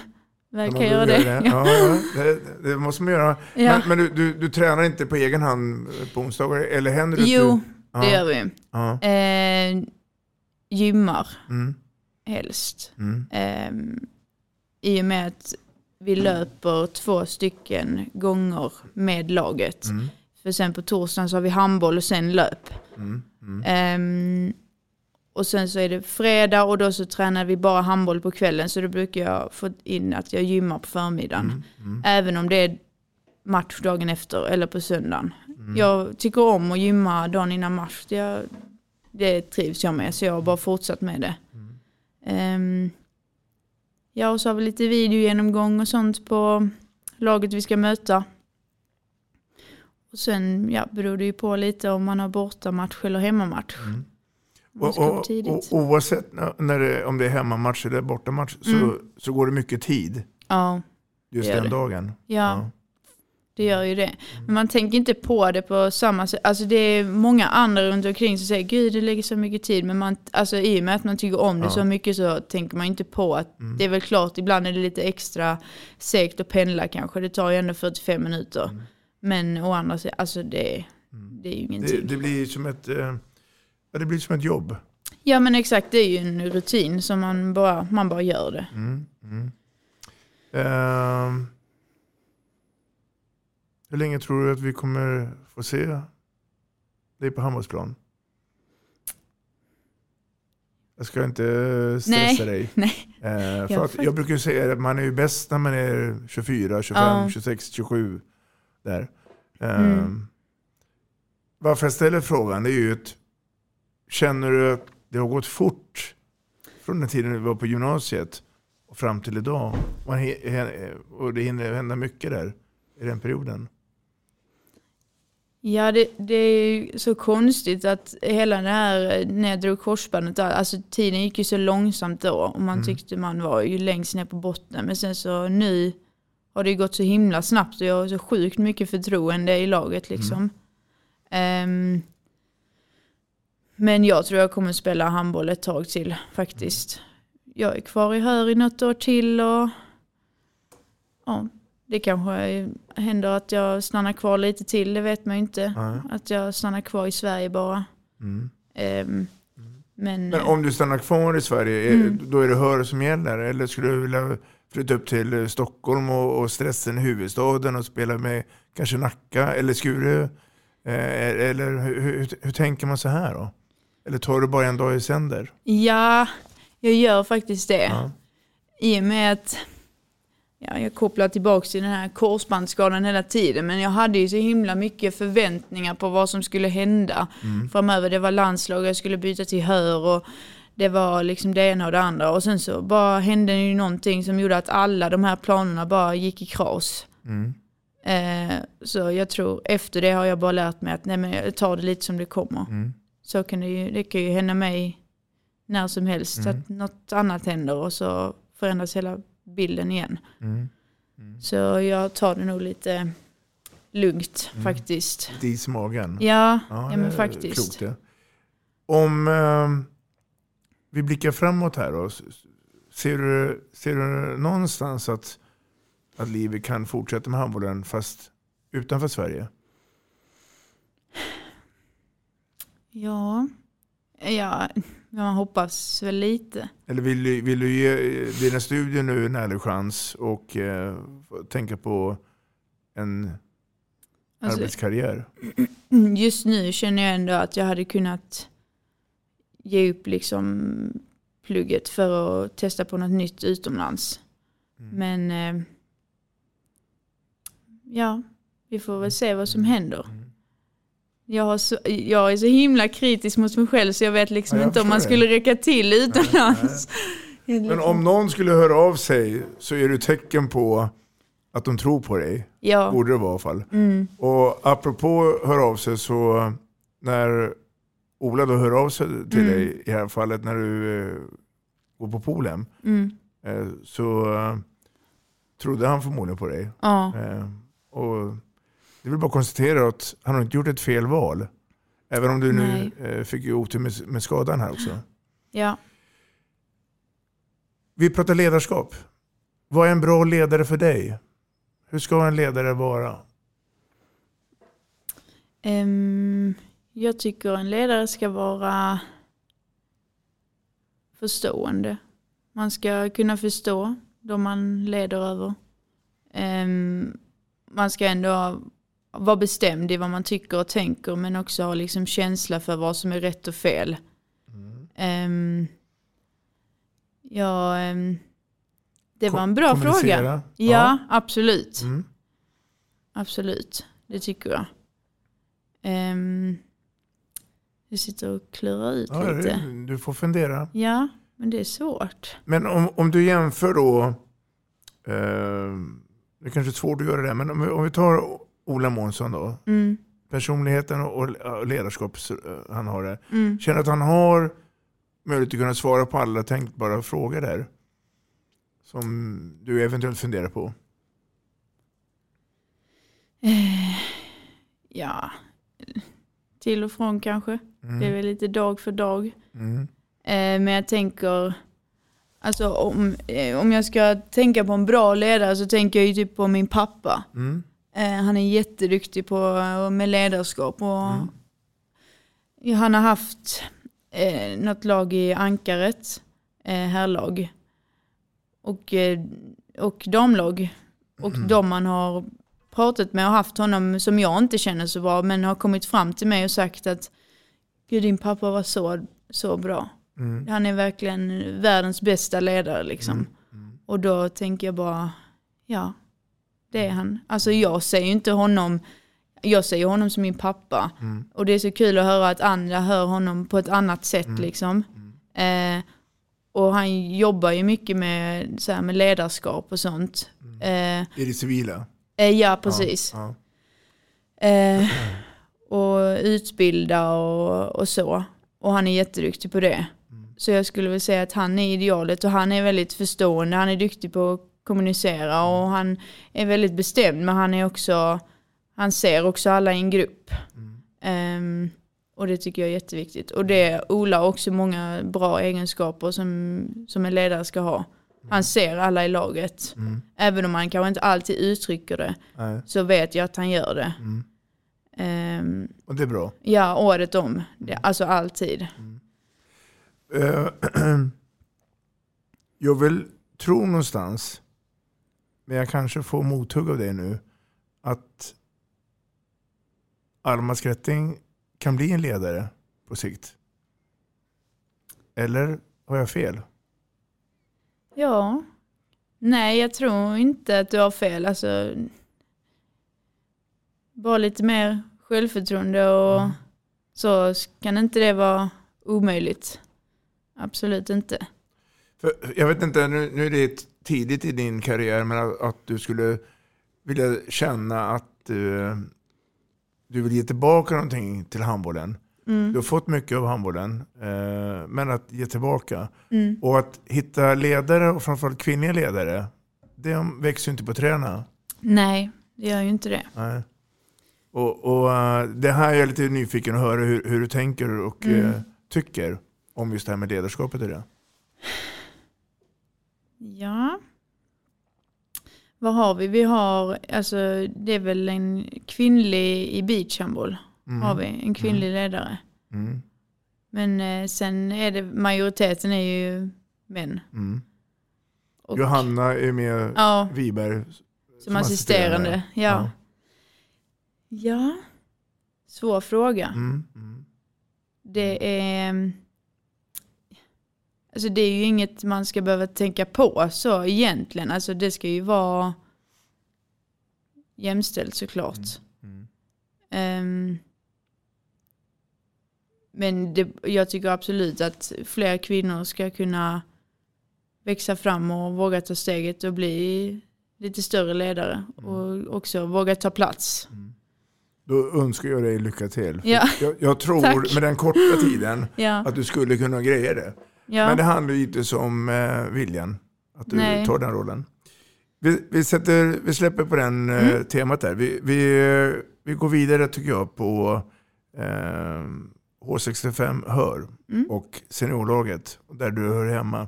väl kan göra behöver det. Ja, det, det måste man göra. Ja. Men, men du, du, du tränar inte på egen hand på onsdagar? Eller händer det Jo, du... det Ja. gör vi. Ja. Eh, gymmar Mm. helst. Mm. Eh, I och med att vi löper två stycken gånger med laget. Mm. För sen på torsdagen så har vi handboll och sen löp. Mm. Mm. Ehm, och sen så är det fredag och då så tränar vi bara handboll på kvällen. Så då brukar jag få in att jag gymmar på förmiddagen. Mm. Mm. Även om det är match dagen efter eller på söndagen. Mm. Jag tycker om att gymma dagen innan match. Jag, det trivs jag med så jag har bara fortsatt med det. Ehm, ja och så har vi lite videogenomgång och sånt på laget vi ska möta. Och sen ja, beror det ju på lite om man har bortamatch eller hemmamatch. Mm. Och, och, och, oavsett när- det, om det är hemmamatch eller bortamatch så, Mm. så går det mycket tid ja, just Det den det. dagen. ja, det gör ju det. Men man tänker inte på det på samma sätt. Alltså det är många andra runt omkring som säger gud det lägger så mycket tid. Men man, alltså, i och med att man tycker om det Ja. så mycket så tänker man inte på att Mm. det är väl klart ibland är det lite extra segt att pendla kanske. Det tar ju ändå 45 minuter. Mm. Men å andra sidan, alltså det, det är ju Det, ingenting. det blir som ett, eh, ja, det blir som ett jobb. Ja men exakt, det är ju en rutin som man bara, man bara gör det. Mm. Mm. Ehm, hur länge tror du att vi kommer få se dig på handbollsplan? Jag ska inte stressa Nej, dig. <laughs> nej. Eh, för Jag att jag brukar säga att man är ju bäst när man är 24, 25, Ja. 26, 27. Där. Mm. Varför jag ställer frågan det är ju att känner du att det har gått fort från den tiden du var på gymnasiet och fram till idag? Och det hinner hända mycket där i den perioden. Ja, det, det är så konstigt att hela det här när jag drog korsbandet, alltså tiden gick ju så långsamt då och man Mm. tyckte man var ju längst ner på botten. Men sen så nu har det ju gått så himla snabbt och jag har så sjukt mycket förtroende i laget liksom. Ehm, men jag tror jag kommer spela handboll ett tag till faktiskt. Jag är kvar i Hör i något år till och ja, det kanske händer att jag stannar kvar lite till, det vet man ju inte. Ja. Att jag stannar kvar i Sverige bara. Mm. Ehm, Men, Men om du stannar kvar i Sverige, Mm. då är det hör som gäller? Eller skulle du vilja flytta upp till eh, Stockholm och, och stressen i huvudstaden och spela med kanske Nacka eller Skure? Eh, eller hur, hur, hur tänker man så här då? Eller tar du bara en dag i sänder? Ja, jag gör faktiskt det. Ja. I och med att ja, jag kopplar tillbaka till den här korsbandsskadan hela tiden. Men jag hade ju så himla mycket förväntningar på vad som skulle hända framöver. Det var landslag, jag skulle byta till hör och det var liksom det ena och det andra. Och sen så bara hände ju någonting som gjorde att alla de här planerna bara gick i kras. Mm. Eh, så jag tror efter det har jag bara lärt mig att nej, men jag tar det lite som det kommer. Mm. Så kan det ju, det kan ju hända mig när som helst Mm. att något annat händer och så förändras hela bilden igen. Mm. Så jag tar det nog lite lugnt Mm. faktiskt. Dis i magen? Ja, ja, det men faktiskt. Klokt, det. Om eh, vi blickar framåt här då. Ser du, ser du någonstans att, att livet kan fortsätta med handbollen fast utanför Sverige? Ja, ja, man hoppas väl lite. Eller vill, du- vill du ge dina studier nu en ärlig chans och eh, tänka på en Alltså, arbetskarriär? <clears throat> Just nu känner jag ändå att jag hade kunnat ge upp liksom plugget för att testa på något nytt utomlands. Mm. Men eh, ja, vi får väl se vad som händer. Mm. Jag, har så, jag är så himla kritisk mot mig själv så jag vet liksom Ja, jag inte om man det. skulle räcka till utomlands. Men om någon skulle höra av sig så är det ett tecken på att de tror på dig. Ja. Borde det vara i alla fall. Mm. Och apropå höra av sig så när Ola då hör av sig till Mm. dig i det här fallet när du eh, går på poolen Mm. eh, så eh, trodde han förmodligen på dig. Ja. Eh, och det vill bara konstatera att han har inte gjort ett fel val. Även om du nu eh, fick ju otur med, med skadan här också. Ja. Vi pratar ledarskap. Vad är en bra ledare för dig? Hur ska en ledare vara? Ehm, jag tycker en ledare ska vara förstående. Man ska kunna förstå de man leder över. Ehm, man ska ändå vara bestämd i vad man tycker och tänker men också ha liksom känsla för vad som är rätt och fel. Ehm, ja, ehm, det var en bra fråga. Ja. Ja, absolut. Mm. Absolut, det tycker jag. Um, jag sitter och klurar ut Ja, lite. du får fundera. Ja, men det är svårt. Men om, om du jämför då, eh, det är kanske är svårt att göra det, men om vi, om vi tar Ola Månsson då. Mm. Personligheten och, och ledarskap eh, han har där. Mm. Känner att han har möjlighet att kunna svara på alla tänkbara frågor där? Som du eventuellt funderar på. Eh, ja, till och från kanske. Mm. Det är väl lite dag för dag. Mm. Eh, men jag tänker, alltså om, eh, om jag ska tänka på en bra ledare så tänker jag ju typ på min pappa. Mm. Eh, han är jätteduktig på med ledarskap. Och ja, Han har haft eh, något lag i Ankaret, eh, herrlag. Och, eh, och damlag. Och de man har pratat med och haft honom som jag inte känner så bra men har kommit fram till mig och sagt att Gud din pappa var så, så bra. Mm. Han är verkligen världens bästa ledare liksom. Och då tänker jag bara, ja, det är han. Alltså jag ser ju inte honom, jag ser ju honom som min pappa. Mm. Och det är så kul att höra att andra hör honom på ett annat sätt Mm. liksom. Eh, och han jobbar ju mycket med, så här, med ledarskap och sånt. Eh, I det civila? eh, ja, precis. Ja, Eh, och utbilda och, och så. Och han är jätteduktig på det. Så jag skulle väl säga att han är idealet och han är väldigt förstående. Han är duktig på att kommunicera och han är väldigt bestämd men han är också, han ser också alla i en grupp. Ehm, och det tycker jag är jätteviktigt. Och det Ola också många bra egenskaper som, som en ledare ska ha. Han ser alla i laget. Även om han kanske inte alltid uttrycker det Nej. så vet jag att han gör det. Ehm, Och det är bra. ja, året om. Det, alltså alltid. Eh, <clears throat> jag vill tro någonstans, men jag kanske får mothugg av det nu, att Alma Skrätting kan bli en ledare på sikt. Eller har jag fel? Ja. Nej, jag tror inte att du har fel. Alltså, bara lite mer självförtroende och så kan inte det vara omöjligt. Absolut inte. För, jag vet inte, nu, nu är det tidigt i din karriär, men att, att du skulle vilja känna att eh, du vill ge tillbaka någonting till handbollen. Mm. Du har fått mycket av handbollen, eh, men att ge tillbaka. Mm. Och att hitta ledare, och framförallt kvinnliga ledare, det växer ju inte på träna. Nej, det gör ju inte det. Nej. Och, och eh, det här är jag lite nyfiken att höra hur, hur du tänker och Mm. tycker om just det här med ledarskapet i det. Ja. Vad har vi? Vi har, alltså det är väl en kvinnlig i beachhandboll. Mm. Har vi, en kvinnlig ledare. Mm. Men eh, sen är det, majoriteten är ju män. Mm. Och- Johanna är med Ja. Wiberg Som assisterande. Ja. ja. Svår fråga. Mm. Mm. Det är... Alltså det är ju inget man ska behöva tänka på så egentligen. Alltså det ska ju vara jämställt såklart. Mm. Ehm, men det, jag tycker absolut att fler kvinnor ska kunna växa fram och våga ta steget och bli lite större ledare. Och också våga ta plats. Då önskar jag dig lycka till. Ja. Jag, jag tror <laughs> Tack. med den korta tiden Ja. att du skulle kunna greja det. Ja. Men det handlar ju inte om eh, viljan. Att du Nej. tar den rollen. Vi, vi, sätter, vi släpper på den eh, Mm. temat där. Vi, vi, eh, vi går vidare tycker jag på eh, H65 Hör Mm. och seniorlaget där du hör hemma.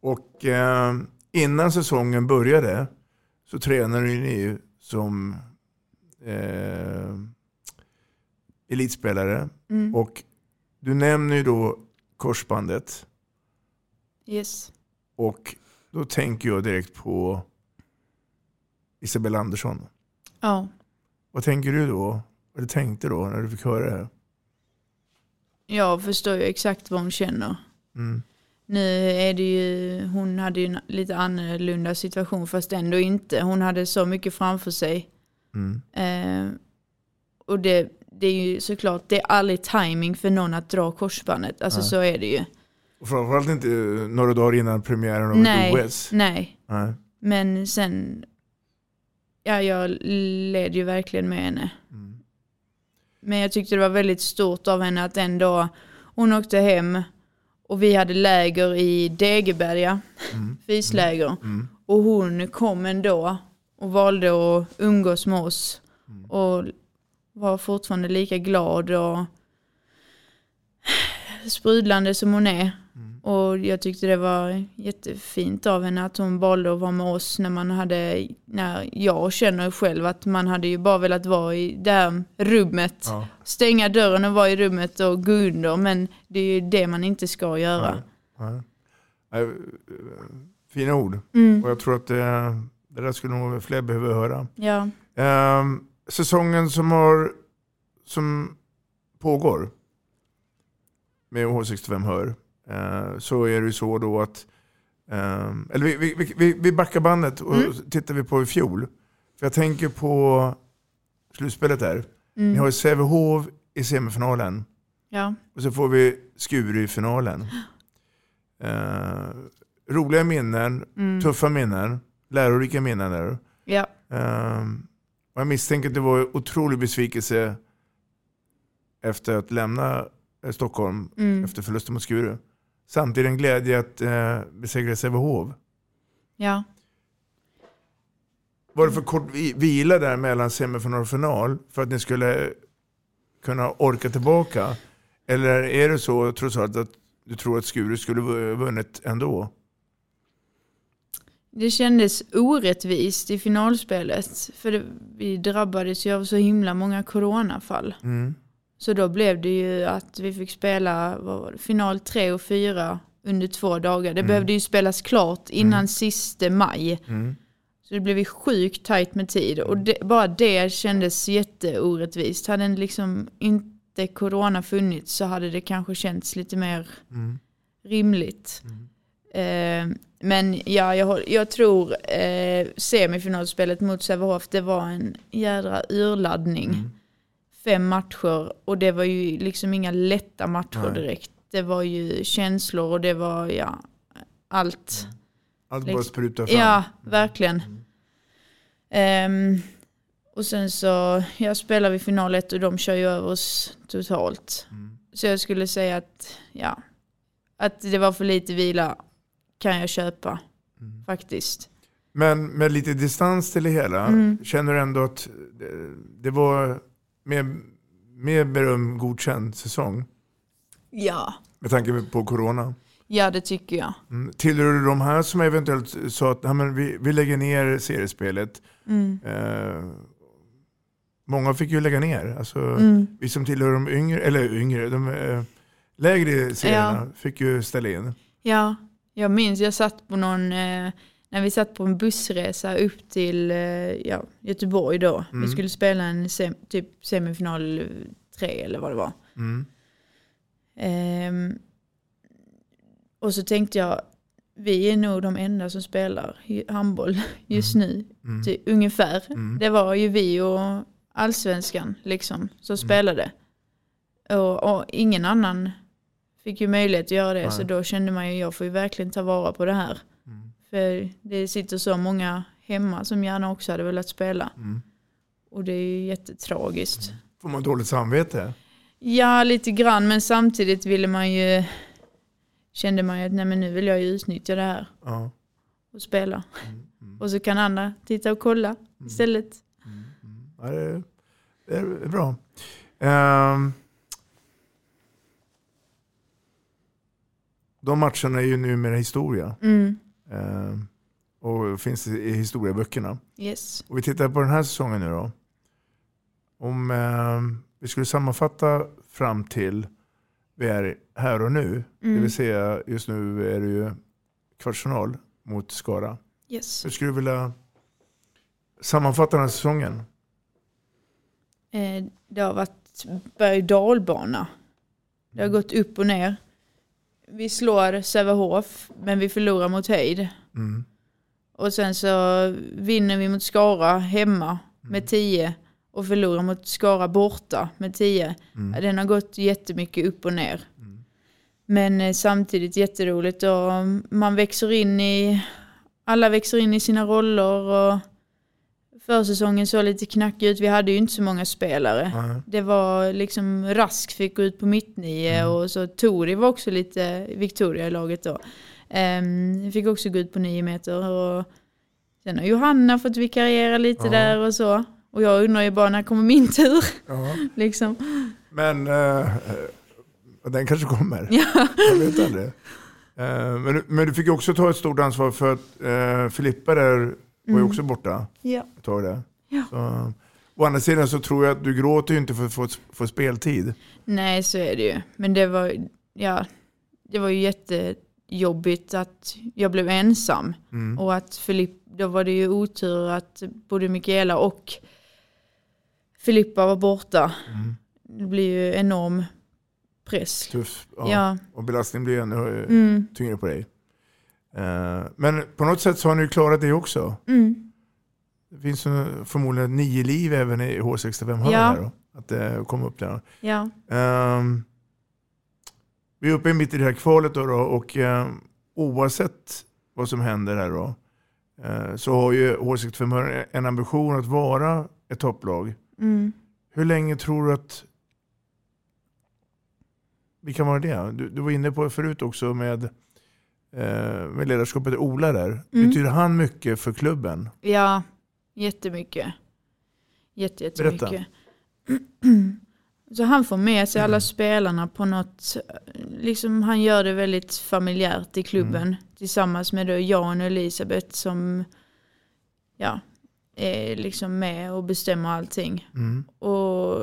Och eh, innan säsongen började så tränade ni som eh, elitspelare. Mm. Och du nämner ju då korsbandet. Yes. Och då tänker jag direkt på Isabella Andersson. Ja. Vad tänker du då? Eller tänkte då när du fick höra det här? Jag förstår ju exakt vad hon känner. Mm. Nu är det ju, hon hade ju en lite annorlunda situation fast ändå inte. Hon hade så mycket framför sig. Mm. Eh, och det, det är ju såklart, det är aldrig timing för någon att dra korsbandet. Alltså Nej. så är det ju. Framförallt inte några dagar innan premiären av Nej, OS. nej. Nej. Men sen, ja jag led ju verkligen med henne. Mm. Men jag tyckte det var väldigt stort av henne att ändå, hon åkte hem och vi hade läger i Degeberga, Mm. <laughs> fisläger. Och hon kom ändå och valde att umgås med oss. Och var fortfarande lika glad och sprudlande som hon är. Och jag tyckte det var jättefint av henne att hon valde att vara med oss när man hade, när jag känner själv att man hade ju bara velat vara i det här rummet. Ja. Stänga dörren och vara i rummet och gå under. Men det är ju det man inte ska göra. Nej. Nej, Fina ord. Mm. Och jag tror att det, det där skulle nog fler behöva höra. Ja. Ehm, säsongen som, har, som pågår med H65 Hör eh, så är det ju så då att ehm, eller vi, vi, vi, vi backar bandet och Mm. tittar vi på i fjol. För jag tänker på slutspelet där. Mm. Ni har Sävehof i semifinalen Ja. och så får vi Skuru i finalen. <gasps> Eh, roliga minnen, Mm. tuffa minnen, lärorika minnen där. Ja. Ehm, och jag misstänker att det var otrolig besvikelse efter att lämna eh, Stockholm Mm. efter förlusten mot Skuru. Samtidigt en glädje att eh, besegra Sävehof. Ja. Var det för kort vi- vila där mellan semifinal och final för att ni skulle kunna orka tillbaka? Eller är det så trots allt att du tror att Skuru skulle vu- vunnit ändå? Det kändes orättvist i finalspelet. För det, vi drabbades ju av så himla många coronafall. Mm. Så då blev det ju att vi fick spela det, final tre och fyra under två dagar. Det behövde ju spelas klart innan sista maj. Mm. Så det blev ju sjukt tajt med tid. Och det, bara det kändes jätteorättvist. Hade liksom inte corona funnits så hade det kanske känts lite mer Mm. rimligt. Eh, men ja, jag, jag tror eh, semifinalspelet mot Sävehof, det var en jädra urladdning. Fem matcher och det var ju liksom inga lätta matcher Nej. direkt. Det var ju känslor och det var ja, allt. Allt bara Liksom- sprutar fram. Ja, verkligen. Ehm, och sen så, jag spelar vi final ett och de kör ju över oss totalt. Så jag skulle säga att, ja, att det var för lite vila kan jag köpa. Faktiskt. Men med lite distans till det hela, Mm. känner du ändå att det, var med, med beröm godkänd säsong? Ja. Med tanke på corona. Ja, det tycker jag. Mm. Tillhör du de här som eventuellt sa att "Nej, men vi, vi lägger ner seriespelet? Mm. Eh, många fick ju lägga ner. Alltså, Mm. Vi som tillhör de yngre, eller yngre, de eh, lägre serierna fick ju ställa in. Ja, jag minns jag satt på någon, eh, när vi satt på en bussresa upp till eh, ja, Göteborg då. Mm. Vi skulle spela en sem, typ semifinal eh, tre eller vad det var. Mm. Ehm, och så tänkte jag, vi är nog de enda som spelar handboll <laughs> just nu. Mm. Ty, ungefär. Mm. Det var ju vi och allsvenskan liksom som spelade. Och, och ingen annan fick ju möjlighet att göra det. Nej. Så då kände man ju, jag får ju verkligen ta vara på det här. Mm. För det sitter så många hemma som gärna också hade velat spela. Mm. Och det är ju jättetragiskt. Får man dåligt samvete? Ja, lite grann. Men samtidigt ville man ju, kände man ju att nej men nu vill jag ju utnyttja det här Ja. och spela. Och så kan andra titta och kolla istället. Ja, det, är, det är bra. Ehm, de matcherna är ju numera historia. Mm. Ehm, och finns i historieböckerna. Yes. Och vi tittar på den här säsongen nu då. Om ehm, vi skulle sammanfatta fram till vi är här och nu. Det Mm. vill säga just nu är det ju kvartsfinal mot Skara. Yes. Hur skulle du vilja sammanfatta den här säsongen? Eh, det har varit berg och dalbana. Det har gått upp och ner. Vi slår Sävehof, men vi förlorar mot Höjd. Mm. Och sen så vinner vi mot Skara hemma med 10 och förlorar mot Skara borta med 10. Mm. Den har gått jättemycket upp och ner. Men eh, samtidigt jätteroligt och man växer in i, alla växer in i sina roller och försäsongen såg lite knackig ut. Vi hade ju inte så många spelare. Nej. Det var liksom Rask fick gå ut på mittnio och så Tori var också lite Victoria i laget då. Um, fick också gå ut på nio meter och sen har Johanna fått vikariera lite Ja. där och så. Och jag undrar ju bara när kommer min tur? <laughs> Liksom. Men eh, den kanske kommer. Ja. Jag vet aldrig. Eh, men, du- men du fick också ta ett stort ansvar för att eh, Filippa där var ju Mm. också borta Ja. ett tag där. Ja. Så, å andra sidan så tror jag att du gråter ju inte för att få, få speltid. Nej, så är det ju. Men det var, ja, det var ju jättejobbigt att jag blev ensam. Mm. Och att Filipp, då var det ju otur att både Mikaela och Filippa var borta. Mm. Det blir ju enorm press. Tuff. Ja. Ja. Och belastningen blir ännu Mm. tyngre på dig. Eh, men på något sätt så har ni ju klarat det också. Mm. Det finns förmodligen nio liv även i H65 hörn Ja. då. Att det kom upp där. Ja. Ehm, vi är uppe mitt i det här kvalet då, då och ehm, oavsett vad som händer här då eh, så har ju H65 Hörn en ambition att vara ett topplag. Mm. Hur länge tror du att vi kan vara det? Du, du var inne på det förut också med, eh, med ledarskapet Ola där. Mm. Betyder han mycket för klubben? Ja, jättemycket. Jätte, jättemycket. Berätta. <clears throat> Så han får med sig alla spelarna på något, liksom han gör det väldigt familjärt i klubben. Mm. Tillsammans med då Jan och Elisabeth som ja, är liksom med och bestämmer allting. Mm. Och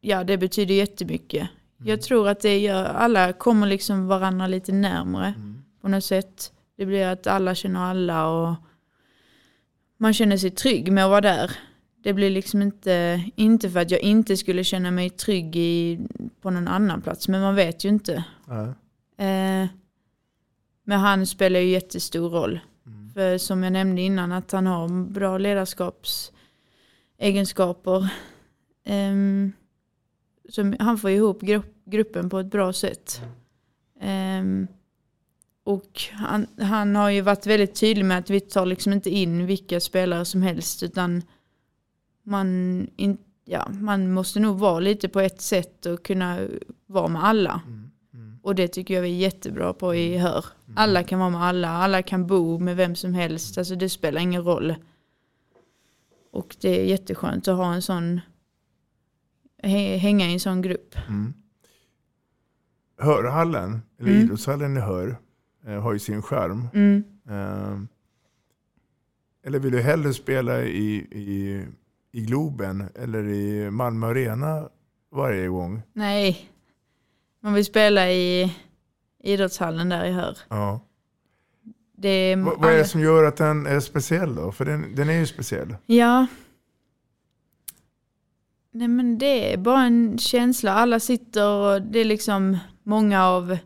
ja, det betyder jättemycket. Jag tror att det gör, alla kommer liksom varandra lite närmre på något sätt. Det blir att alla känner alla och man känner sig trygg med att vara där. Det blir liksom inte, inte för att jag inte skulle känna mig trygg i, på någon annan plats, men man vet ju inte. Ja. Eh, men han spelar ju jättestor roll. För som jag nämnde innan att han har bra ledarskapsegenskaper. Ehm, som han får ihop grupp, gruppen på ett bra sätt. Ehm, och han, han har ju varit väldigt tydlig med att vi tar liksom inte in vilka spelare som helst utan man, in, ja, man måste nog vara lite på ett sätt och kunna vara med alla. Och det tycker jag vi är jättebra på i Hör. Alla kan vara med alla, alla kan bo med vem som helst. Alltså det spelar ingen roll. Och det är jätteskönt att ha en sån, hänga i en sån grupp. Hörhallen, eller Mm. idrottshallen i Hör, eh, har ju sin charm. Mm. Eh, eller vill du hellre spela i, i, i Globen eller i Malmö Arena varje gång? Nej, man vill spela i idrottshallen där i Hör. Ja. Det är Vad, vad är det som gör att den är speciell då? För den, den är ju speciell. Ja. Nej men det är bara en känsla. Alla sitter och det är liksom många av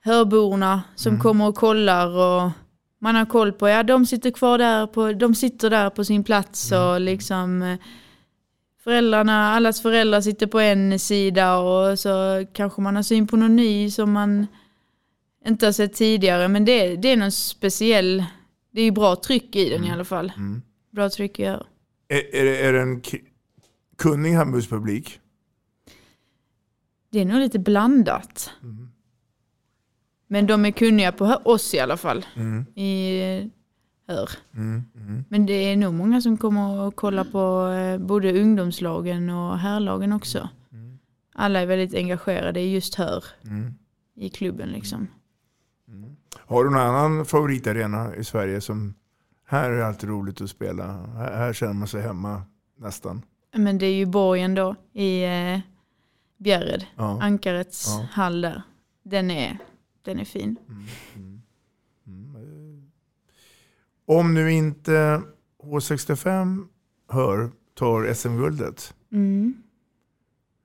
hörborna som kommer och kollar och man har koll på, ja de sitter kvar där på, de sitter där på sin plats och liksom eh, föräldrarna, allas föräldrar sitter på en sida och så kanske man har syn på någon ny som man inte har sett tidigare. Men det, det är någon speciell, det är ju bra tryck i den i alla fall. Bra tryck i öronen. Är, är, det, är det en kunnig Hamburgspublik? Det är nog lite blandat. Men de är kunniga på oss i alla fall. I eh, Hör. Men det är nog många som kommer och kollar på eh, både ungdomslagen och herrlagen också. Alla är väldigt engagerade i just Hör. I klubben liksom. Har du någon annan favoritarena i Sverige som här är alltid roligt att spela? Här, här känner man sig hemma nästan. Men det är ju borgen då i eh, Bjärred. Ja. Ankarets Ja. hall där. Den är, den är fin. Om nu inte H65 hör tar SM-guldet Mm.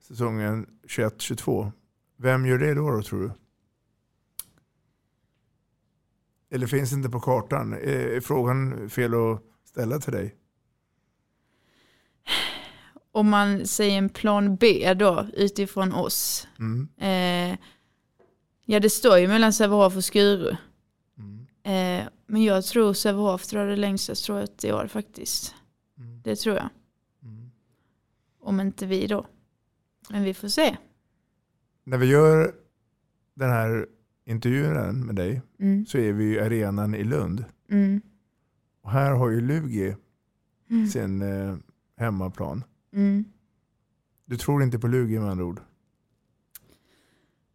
säsongen 21-22. Vem gör det då, då tror du? Eller finns inte på kartan? Är frågan fel att ställa till dig? Om man säger en plan B då utifrån oss. Mm. Eh, ja det står ju mellan Sävehof och Skuru. Eh, men jag tror Sävehof drar det längsta strået i år faktiskt. Det tror jag. Om inte vi då. Men vi får se. När vi gör den här intervjun med dig Mm. så är vi i arenan i Lund. Mm. Och här har ju Lugi Mm. sin eh, hemmaplan. Mm. Du tror inte på Lugi med andra ord?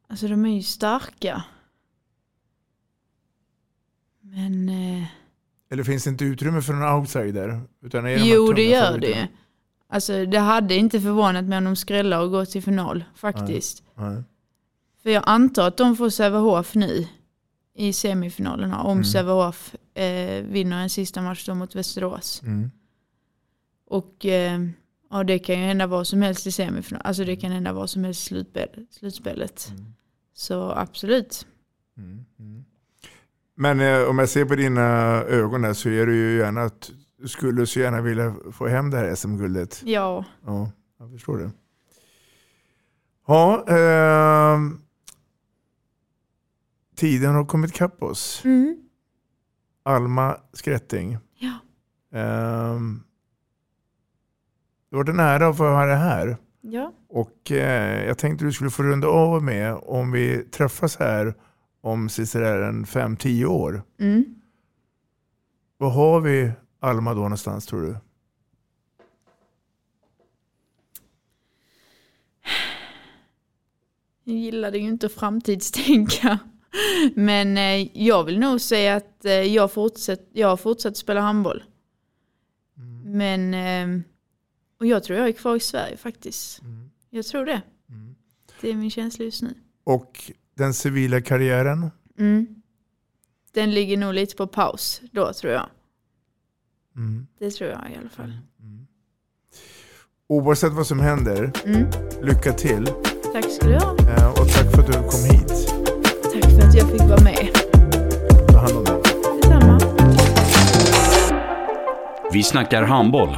Alltså de är ju starka. Men eh, Eller finns det inte utrymme för en outsider? Utan är de jo det gör favoriterna? det. Alltså det hade inte förvånat mig om de skrällar och går till final faktiskt. Nej. För jag antar att de får Sävehof nu i semifinalerna om Mm. Sävehof eh, vinner en sista match då mot Västerås. Mm. Och eh, ja, det kan ju hända vad som helst i semifinal. Alltså det kan hända vad som helst i slutspel, slutspelet. Så absolut. Mm. Mm. Men eh, om jag ser på dina ögon där så är du ju gärna att du skulle så gärna vilja få hem det här SM-guldet. Ja. Ja, jag förstår det. Ja, ehm, tiden har kommit kapp oss. Mm. Alma Skrätting. Ja. Ehm, det var en ära att få ha det här. Ja. Och eh, jag tänkte du skulle få runda av med om vi träffas här om sådär en 5-10 år. Mm. Vad har vi Alma då någonstans tror du? Jag gillade ju inte framtidstänka. Men eh, jag vill nog säga att eh, jag, fortsätt, jag har fortsatt spela handboll. Men, eh, Och jag tror jag är kvar i Sverige faktiskt. Jag tror det. Det är min känsla just nu. Och den civila karriären? Mm. Den ligger nog lite på paus då tror jag. Mm. Det tror jag i alla fall. Oavsett vad som händer, Mm. lycka till. Tack ska du ha. Eh, Och tack för att du kom hit. Tack för att jag fick vara med. Ta hand om dig. Detsamma. Vi snackar handboll,